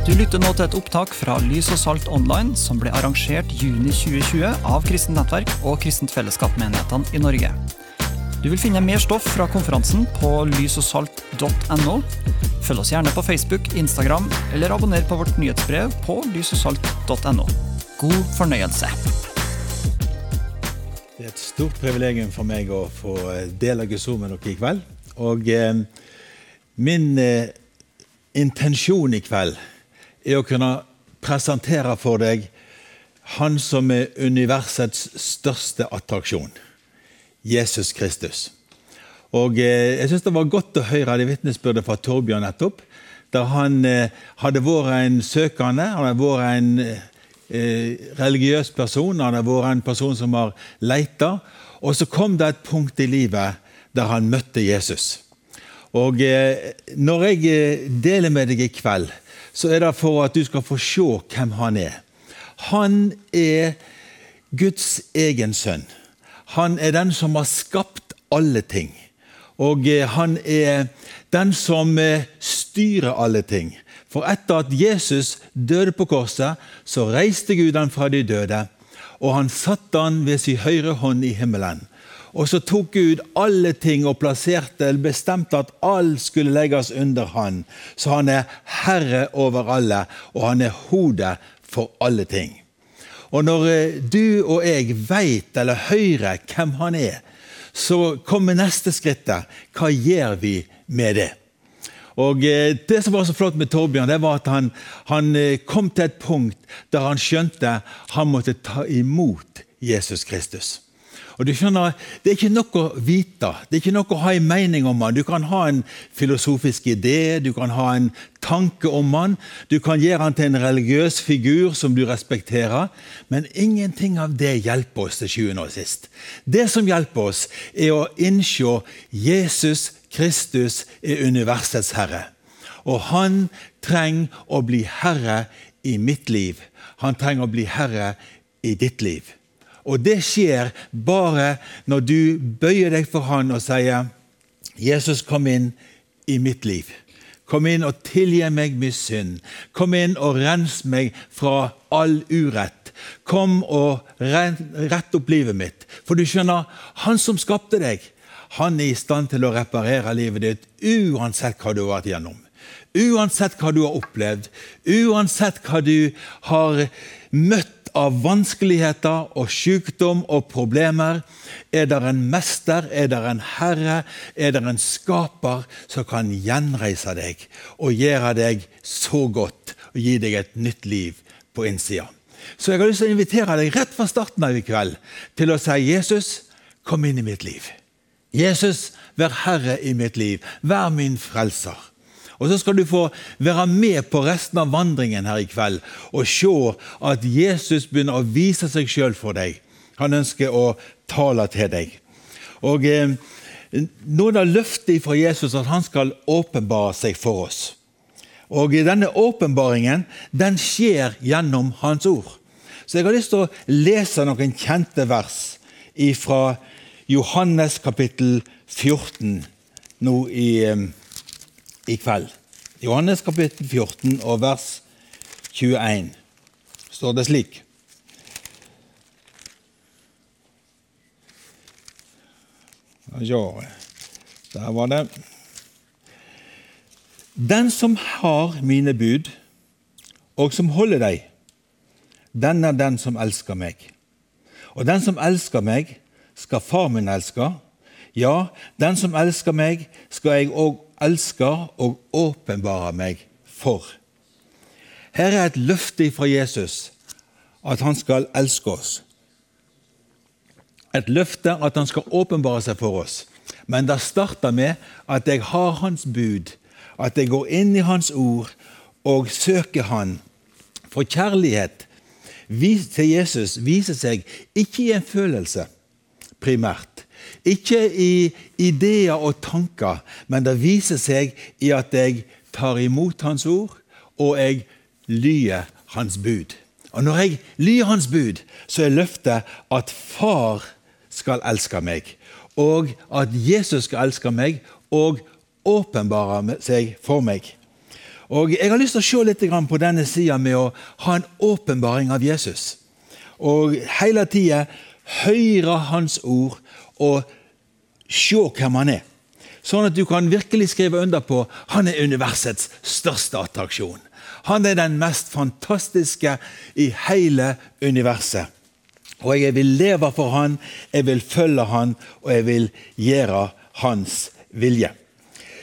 Du lytter nå til et opptak fra Lys og Salt Online, som ble arrangert juni 2020 av Kristent Nettverk og Kristent Fellesskap-menighetene i Norge. Du vil finne mer stoff fra konferansen på lysogsalt.no. Følg oss gjerne på Facebook, Instagram, eller abonner på vårt nyhetsbrev på lysogsalt.no. God fornøyelse. Det er et stort privilegium for meg å få dele Guds ord med dere i kveld. Og eh, min eh, intensjon i kveld er å kunne presentere for deg han som er universets største attraksjon. Jesus Kristus. Og eh, Jeg synes det var godt å høre det vitnesbyrdet fra Torbjørn nettopp. Der han eh, hadde vært en søkende, han hadde vært en eh, religiøs person, han hadde vært en person som har leita. Og så kom det et punkt i livet der han møtte Jesus. Og Når jeg deler med deg i kveld, så er det for at du skal få se hvem han er. Han er Guds egen sønn. Han er den som har skapt alle ting. Og eh, han er den som eh, styrer alle ting. For etter at Jesus døde på korset, så reiste Gud han fra de døde, og han satte han ved sin høyre hånd i himmelen. Og så tok Gud alle ting og plasserte, bestemte at alt skulle legges under han. Så han er herre over alle, og han er hodet for alle ting. Og når eh, du og jeg veit eller hører hvem han er, så kommer neste skrittet. Hva gjør vi med det? Og eh, Det som var så flott med Torbjørn, det var at han, han eh, kom til et punkt der han skjønte han måtte ta imot Jesus Kristus. Og du skjønner, Det er ikke nok å vite, det er ikke nok å ha en mening om han. Du kan ha en filosofisk idé, du kan ha en tanke om han, du kan gjøre han til en religiøs figur som du respekterer, men ingenting av det hjelper oss til sjuende og sist. Det som hjelper oss, er å innse Jesus Kristus er universets herre. Og han trenger å bli herre i mitt liv. Han trenger å bli herre i ditt liv. Og det skjer bare når du bøyer deg for Han og sier, 'Jesus, kom inn i mitt liv'. Kom inn og tilgi meg min synd. Kom inn og rens meg fra all urett. Kom og rett opp livet mitt. For du skjønner, han som skapte deg, han er i stand til å reparere livet ditt uansett hva du har vært gjennom. Uansett hva du har opplevd, uansett hva du har møtt av vanskeligheter og sykdom og problemer, er det en mester, er det en herre, er det en skaper som kan gjenreise deg og gjøre deg så godt og gi deg et nytt liv på innsida. Så jeg har lyst til å invitere deg rett fra starten av i kveld til å si Jesus, kom inn i mitt liv. Jesus, vær herre i mitt liv. Vær min frelser. Og Så skal du få være med på resten av vandringen her i kveld og se at Jesus begynner å vise seg sjøl for deg. Han ønsker å tale til deg. Og eh, Noen det løftet fra Jesus at han skal åpenbare seg for oss. Og Denne åpenbaringen den skjer gjennom Hans ord. Så jeg har lyst til å lese noen kjente vers fra Johannes kapittel 14 nå i eh, i kveld. Johannes kapittel 14 og vers 21 står det slik. Ja, der var det. Den som har mine bud, og som holder deg, den er den som elsker meg. Og den som elsker meg, skal far min elske. Ja, den som elsker meg, skal jeg òg elsker og åpenbarer meg for. Her er et løfte fra Jesus at han skal elske oss. Et løfte at han skal åpenbare seg for oss. Men det starter med at jeg har hans bud, at jeg går inn i hans ord og søker han. For kjærlighet til Jesus viser seg ikke i en følelse primært, ikke i ideer og tanker, men det viser seg i at jeg tar imot Hans ord, og jeg lyer Hans bud. Og Når jeg lyer Hans bud, så er løftet at Far skal elske meg, og at Jesus skal elske meg og åpenbare seg for meg. Og Jeg har lyst til å se litt på denne sida med å ha en åpenbaring av Jesus. Og hele tida høre Hans ord og se hvem han er. Sånn at du kan virkelig skrive under på han er universets største attraksjon. Han er den mest fantastiske i hele universet. Og jeg vil leve for han, jeg vil følge han, og jeg vil gjøre hans vilje.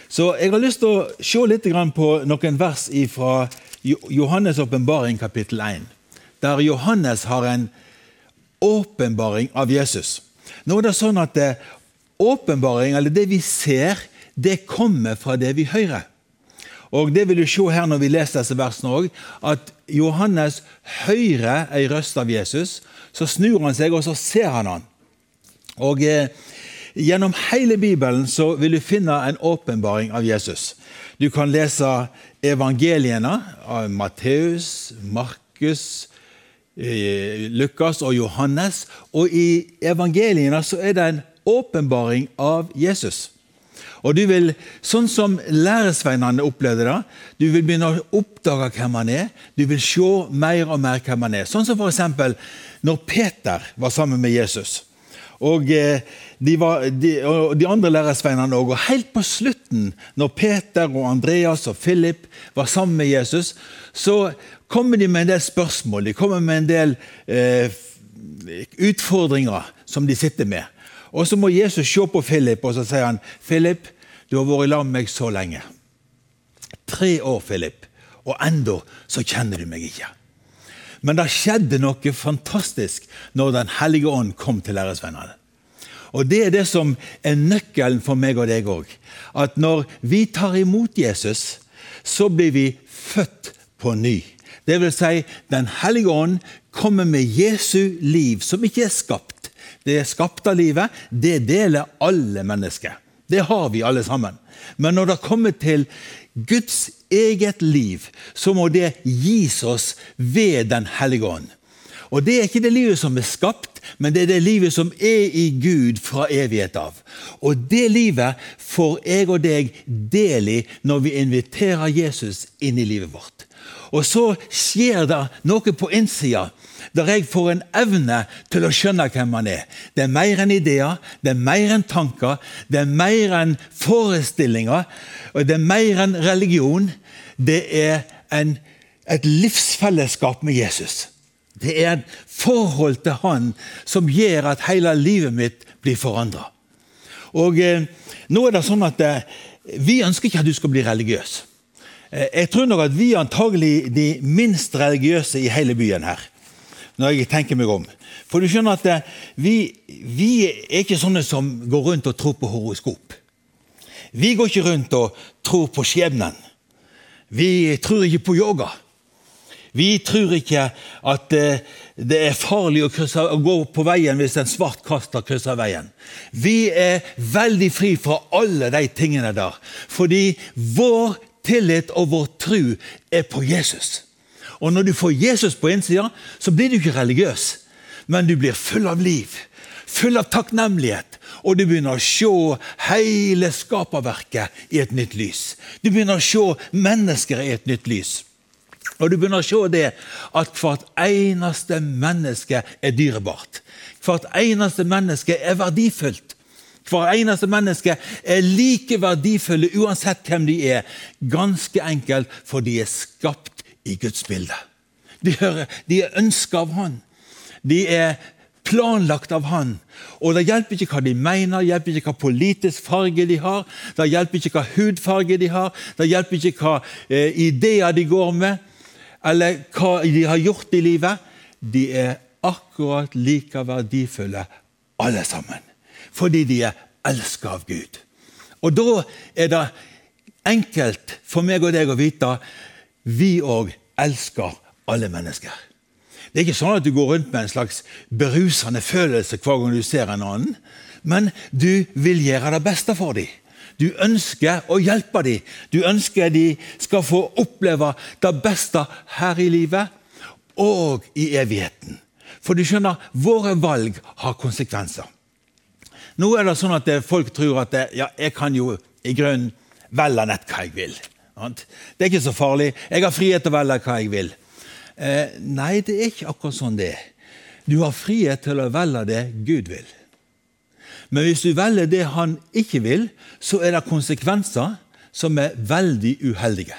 Så jeg har lyst til å se litt på noen vers fra Johannes' åpenbaring kapittel 1. Der Johannes har en åpenbaring av Jesus. Nå er det sånn at det, åpenbaring, eller det vi ser, det kommer fra det vi hører. Og Det vil du se her når vi leser disse versene òg, at Johannes hører ei røst av Jesus. Så snur han seg, og så ser han han. Og eh, Gjennom hele Bibelen så vil du finne en åpenbaring av Jesus. Du kan lese evangeliene av Matteus, Markus, eh, Lukas og Johannes. Og i evangeliene så er det en åpenbaring av Jesus. Og du vil, Sånn som læresveinene opplevde det, du vil begynne å oppdage hvem han er. Du vil se mer og mer hvem han er. Sånn som f.eks. når Peter var sammen med Jesus. Og eh, de, var, de, og de andre læresveinene òg. Og helt på slutten, når Peter og Andreas og Philip var sammen med Jesus, så kommer de med en del spørsmål. De kommer med en del eh, utfordringer som de sitter med. Og så må Jesus se på Philip og så sier han, 'Philip, du har vært sammen med meg så lenge.' Tre år, Philip, og enda så kjenner du meg ikke. Men det skjedde noe fantastisk når Den hellige ånd kom til læresvennene. Og Det er det som er nøkkelen for meg og deg òg. At når vi tar imot Jesus, så blir vi født på ny. Det vil si, Den hellige ånd kommer med Jesu liv, som ikke er skapt det er skapt av livet, det deler alle mennesker. Det har vi alle sammen. Men når det kommer til Guds eget liv, så må det gis oss ved Den hellige ånd. Og Det er ikke det livet som er skapt, men det er det livet som er i Gud fra evighet av. Og det livet får jeg og deg del i når vi inviterer Jesus inn i livet vårt. Og så skjer det noe på innsida der jeg får en evne til å skjønne hvem han er. Det er mer enn ideer, det er mer enn tanker, det er mer enn forestillinger, og det er mer enn religion. Det er en, et livsfellesskap med Jesus. Det er et forhold til Han som gjør at hele livet mitt blir forandra. Og eh, nå er det sånn at eh, Vi ønsker ikke at du skal bli religiøs. Eh, jeg tror nok at vi er antagelig de minst religiøse i hele byen her når jeg tenker meg om. For du skjønner at eh, vi, vi er ikke sånne som går rundt og tror på horoskop. Vi går ikke rundt og tror på skjebnen. Vi tror ikke på yoga. Vi tror ikke at eh, det er farlig å, krysse, å, gå på veien hvis en svart kaster krysser veien. Vi er veldig fri fra alle de tingene der. Fordi vår tillit og vår tro er på Jesus. Og når du får Jesus på innsida, så blir du ikke religiøs, men du blir full av liv. Full av takknemlighet. Og du begynner å se hele skaperverket i et nytt lys. Du begynner å se mennesker i et nytt lys. Og du begynner å se det at hvert eneste menneske er dyrebart. Hvert eneste menneske er verdifullt. Hvert eneste menneske er like verdifulle uansett hvem de er. Ganske enkelt for de er skapt i Guds bilde. De, hører, de er ønska av Han. De er planlagt av Han. Og Det hjelper ikke hva de mener, det hjelper ikke hva politisk farge de har, det hjelper ikke hva hudfarge de har, det hjelper ikke hva eh, ideer de går med, eller hva de har gjort i livet. De er akkurat like verdifulle, alle sammen. Fordi de er elska av Gud. Og da er det enkelt for meg og deg å vite vi òg elsker alle mennesker. Det er ikke sånn at du går rundt med en slags berusende følelse hver gang du ser en annen, men du vil gjøre det beste for dem. Du ønsker å hjelpe dem. Du ønsker de skal få oppleve det beste her i livet og i evigheten. For du skjønner, våre valg har konsekvenser. Nå er det sånn at folk tror at ja, jeg kan jo i grunnen velge nett hva jeg vil. Det er ikke så farlig. Jeg har frihet til å velge hva jeg vil. Eh, nei, det er ikke akkurat sånn det er. Du har frihet til å velge det Gud vil. Men hvis du velger det han ikke vil, så er det konsekvenser som er veldig uheldige.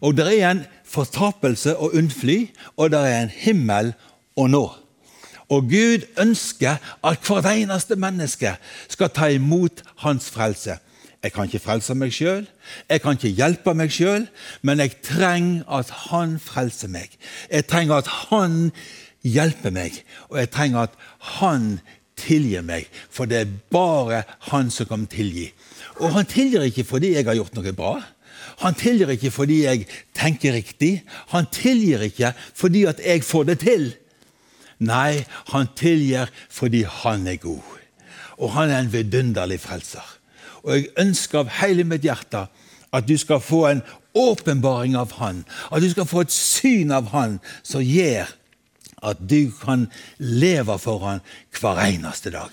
Og det er en fortapelse å unnfly, og det er en himmel å nå. Og Gud ønsker at hvert eneste menneske skal ta imot hans frelse. Jeg kan ikke frelse meg sjøl, jeg kan ikke hjelpe meg sjøl, men jeg trenger at Han frelser meg. Jeg trenger at Han hjelper meg, og jeg trenger at Han tilgir meg. For det er bare Han som kan tilgi. Og Han tilgir ikke fordi jeg har gjort noe bra. Han tilgir ikke fordi jeg tenker riktig. Han tilgir ikke fordi at jeg får det til. Nei, han tilgir fordi han er god. Og han er en vidunderlig frelser. Og jeg ønsker av hele mitt hjerte at du skal få en åpenbaring av Han. At du skal få et syn av Han som gjør at du kan leve for Han hver eneste dag.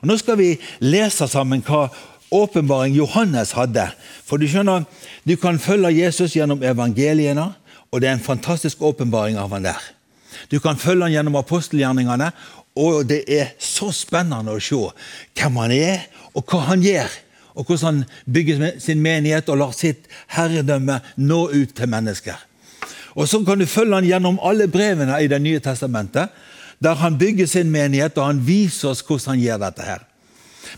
Og Nå skal vi lese sammen hva åpenbaring Johannes hadde. For du skjønner, du kan følge Jesus gjennom evangeliene, og det er en fantastisk åpenbaring av han der. Du kan følge han gjennom apostelgjerningene, og det er så spennende å se hvem han er, og hva han gjør. Og hvordan han bygger sin menighet og lar sitt herredømme nå ut til mennesker. Og Så kan du følge han gjennom alle brevene i Det nye testamentet, der han bygger sin menighet, og han viser oss hvordan han gjør dette. her.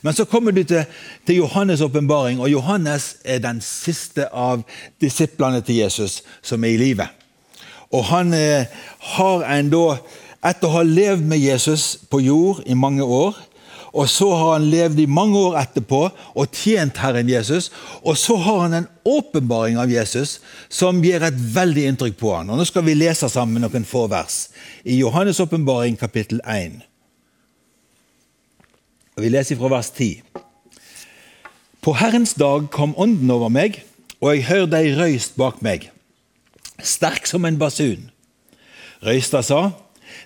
Men så kommer du til, til Johannes' åpenbaring, og Johannes er den siste av disiplene til Jesus som er i live. Og han eh, har en da, etter å ha levd med Jesus på jord i mange år, og så har han levd i mange år etterpå og tjent Herren Jesus. Og så har han en åpenbaring av Jesus som gir et veldig inntrykk på han. Og Nå skal vi lese sammen noen få vers i Johannes' åpenbaring kapittel 1. Og Vi leser fra vers 10. På Herrens dag kom Ånden over meg, og jeg hørte ei røyst bak meg sterk som en basun. Røysta sa,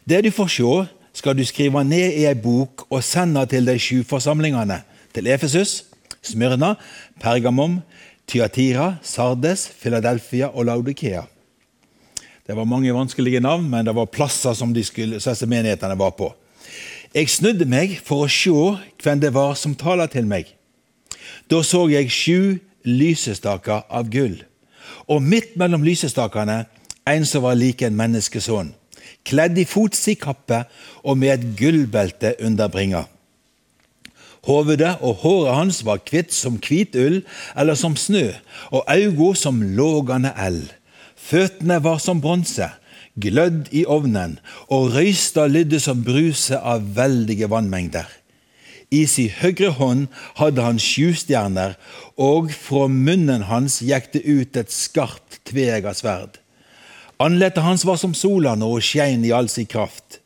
det du får se, skal du skrive ned i ei bok og sende til de sju forsamlingene, til Efesus, Smyrna, Pergamum, Tyatira, Sardes, Philadelphia og Laudikea. Det var mange vanskelige navn, men det var plasser som disse menighetene var på. Jeg snudde meg for å se hvem det var som talte til meg. Da så jeg sju lysestaker av gull og midt mellom lysestakene en som var lik en menneskesønn, kledd i fotsidkappe og med et gullbelte under bringa. Hovedet og håret hans var hvitt som hvit ull eller som snø, og augo som lågane eld. Føttene var som bronse, glødd i ovnen, og røysta lydde som bruse av veldige vannmengder. I sin høyre hånd hadde han sju stjerner, og fra munnen hans gikk det ut et skarpt tveegget sverd. Andletet hans var som sola og skein i all sin kraft.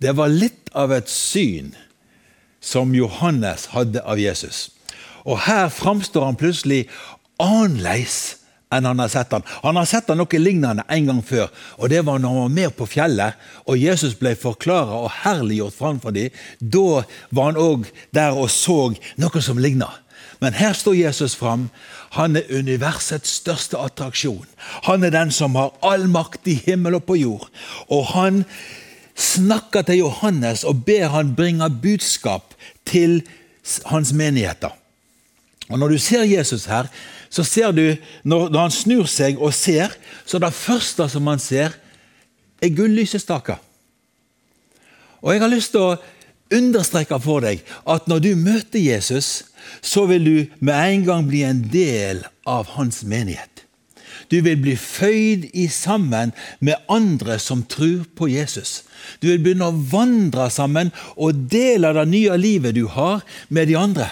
Det var litt av et syn som Johannes hadde av Jesus. Og her framstår han plutselig annerledes enn han har sett han. Han har sett han noe lignende en gang før, og det var når han var med på fjellet, og Jesus ble forklara og herliggjort framfor dem. Da var han òg der og så noe som ligna. Men her står Jesus fram. Han er universets største attraksjon. Han er den som har all makt i himmel og på jord. Og han snakker til Johannes og ber han bringe budskap til hans menigheter. Og Når du ser Jesus her, så ser du, når, han snur seg og ser, så det første som han ser, er gullysestaker. Og jeg har lyst til å understreke for deg at når du møter Jesus, så vil du med en gang bli en del av hans menighet. Du vil bli føyd i sammen med andre som tror på Jesus. Du vil begynne å vandre sammen og dele det nye livet du har, med de andre.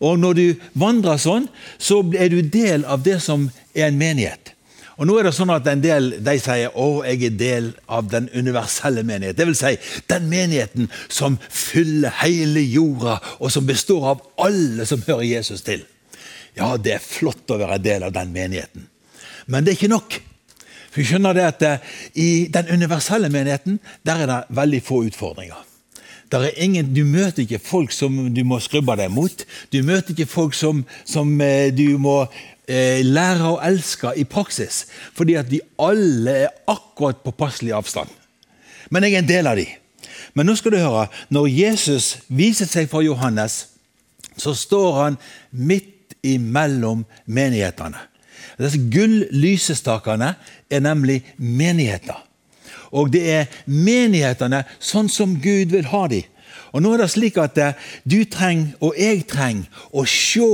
Og når du vandrer sånn, så er du del av det som er en menighet. Og nå er det sånn at En del de sier å, jeg er del av den universelle menighet. Vil si den menigheten som fyller hele jorda, og som består av alle som hører Jesus til. Ja, det er flott å være del av den menigheten. Men det er ikke nok. For skjønner det at eh, I den universelle menigheten der er det veldig få utfordringer. Ingen, du møter ikke folk som du må skrubbe deg mot. Du møter ikke folk som, som eh, du må eh, lære å elske i praksis, fordi at de alle er akkurat på passelig avstand. Men jeg er en del av de. Men nå skal du høre, når Jesus viser seg for Johannes, så står han midt imellom menighetene. Disse gull-lysestakene er nemlig menigheter. Og det er menighetene sånn som Gud vil ha dem. Og nå er det slik at eh, Du trenger, og jeg trenger, å se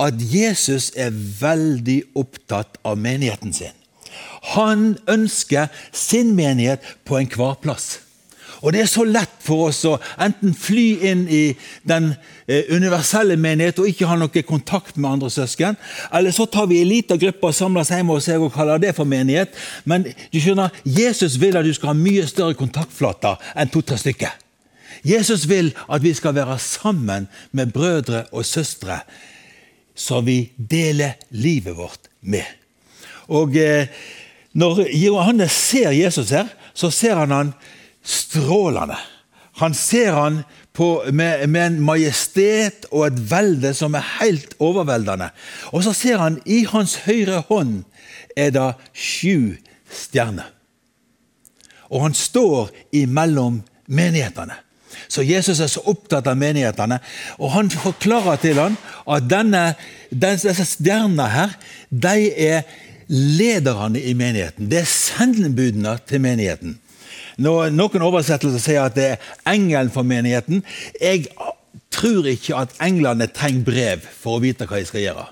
at Jesus er veldig opptatt av menigheten sin. Han ønsker sin menighet på enhver plass. Og det er så lett for oss å enten fly inn i den eh, universelle menighet og ikke ha noe kontakt med andre søsken, eller så tar vi en liten gruppe og samles hjemme hos seg og kaller det for menighet. Men du skjønner, Jesus vil at du skal ha mye større kontaktflater enn to-tre stykker. Jesus vil at vi skal være sammen med brødre og søstre som vi deler livet vårt med. Og eh, Når Johannes ser Jesus her, så ser han han strålende. Han ser han på, med, med, en majestet og et velde som er helt overveldende. Og så ser han i hans høyre hånd er det sju stjerner. Og han står imellom menighetene. Så Jesus er så opptatt av menighetene, og han forklarer til ham at denne, disse stjernene her, de er lederne i menigheten. Det er sendebudene til menigheten. Noen oversettelser sier at det er engelen for menigheten. Jeg tror ikke at englene trenger brev for å vite hva de skal gjøre.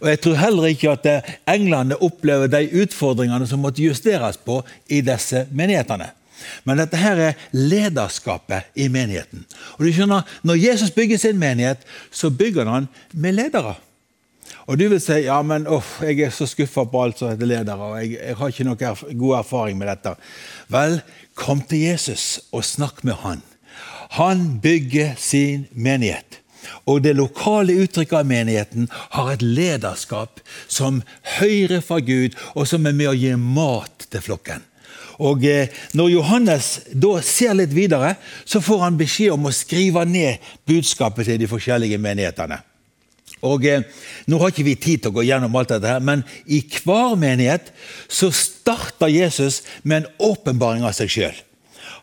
Og Jeg tror heller ikke at englene opplever de utfordringene som måtte justeres på i disse menighetene. Men dette her er lederskapet i menigheten. Og du skjønner, Når Jesus bygger sin menighet, så bygger han med ledere. Og du vil si ja, men uff, jeg er så skuffa på alt som heter ledere, og jeg, jeg har ikke noe erf god erfaring med dette. Vel, kom til Jesus og snakk med han. Han bygger sin menighet. Og det lokale uttrykket av menigheten har et lederskap som hører fra Gud, og som er med å gi mat til flokken. Og eh, Når Johannes da ser litt videre, så får han beskjed om å skrive ned budskapet til de forskjellige menighetene. Og eh, Nå har ikke vi tid til å gå gjennom alt dette, her, men i hver menighet så starter Jesus med en åpenbaring av seg sjøl.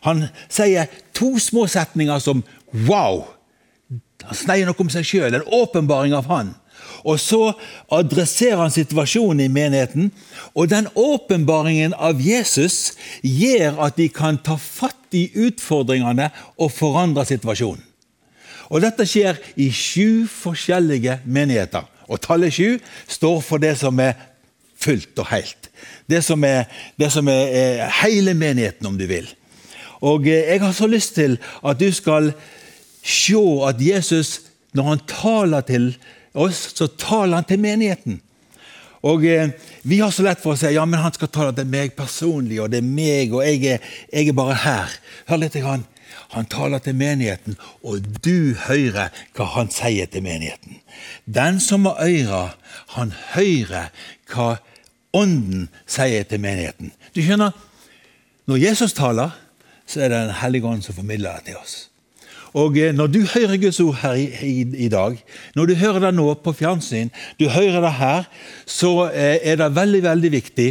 Han sier to små setninger som 'wow'. Han sier noe om seg sjøl, en åpenbaring av han. Og så adresserer han situasjonen i menigheten. Og den åpenbaringen av Jesus gjør at de kan ta fatt i utfordringene og forandre situasjonen. Og Dette skjer i sju forskjellige menigheter. Og tallet sju står for det som er fullt og helt. Det som er, det som er, er hele menigheten, om du vil. Og eh, Jeg har så lyst til at du skal se at Jesus, når han taler til oss, så taler han til menigheten. Og eh, Vi har så lett for å si ja, men han skal tale til meg personlig, og det er meg, og jeg er, jeg er bare her. Hør litt. Han, han taler til menigheten, og du hører hva han sier til menigheten. Den som har ører, han hører hva Ånden sier til menigheten. Du skjønner, Når Jesus taler, så er det Den hellige ånd som formidler det til oss. Og eh, Når du hører Guds ord her i, i, i, dag, når du hører det nå på fjernsyn, du hører det her, så eh, er det veldig veldig viktig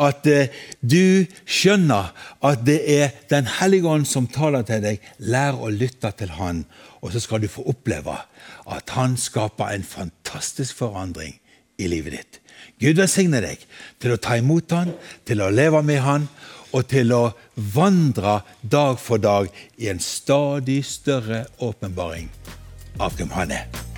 at eh, du skjønner at det er Den hellige ånd som taler til deg. Lær å lytte til Han, og så skal du få oppleve at Han skaper en fantastisk forandring i livet ditt. Gud velsigne deg til å ta imot Han, til å leve med Han og til å vandre dag for dag i en stadig større åpenbaring av hvem han er.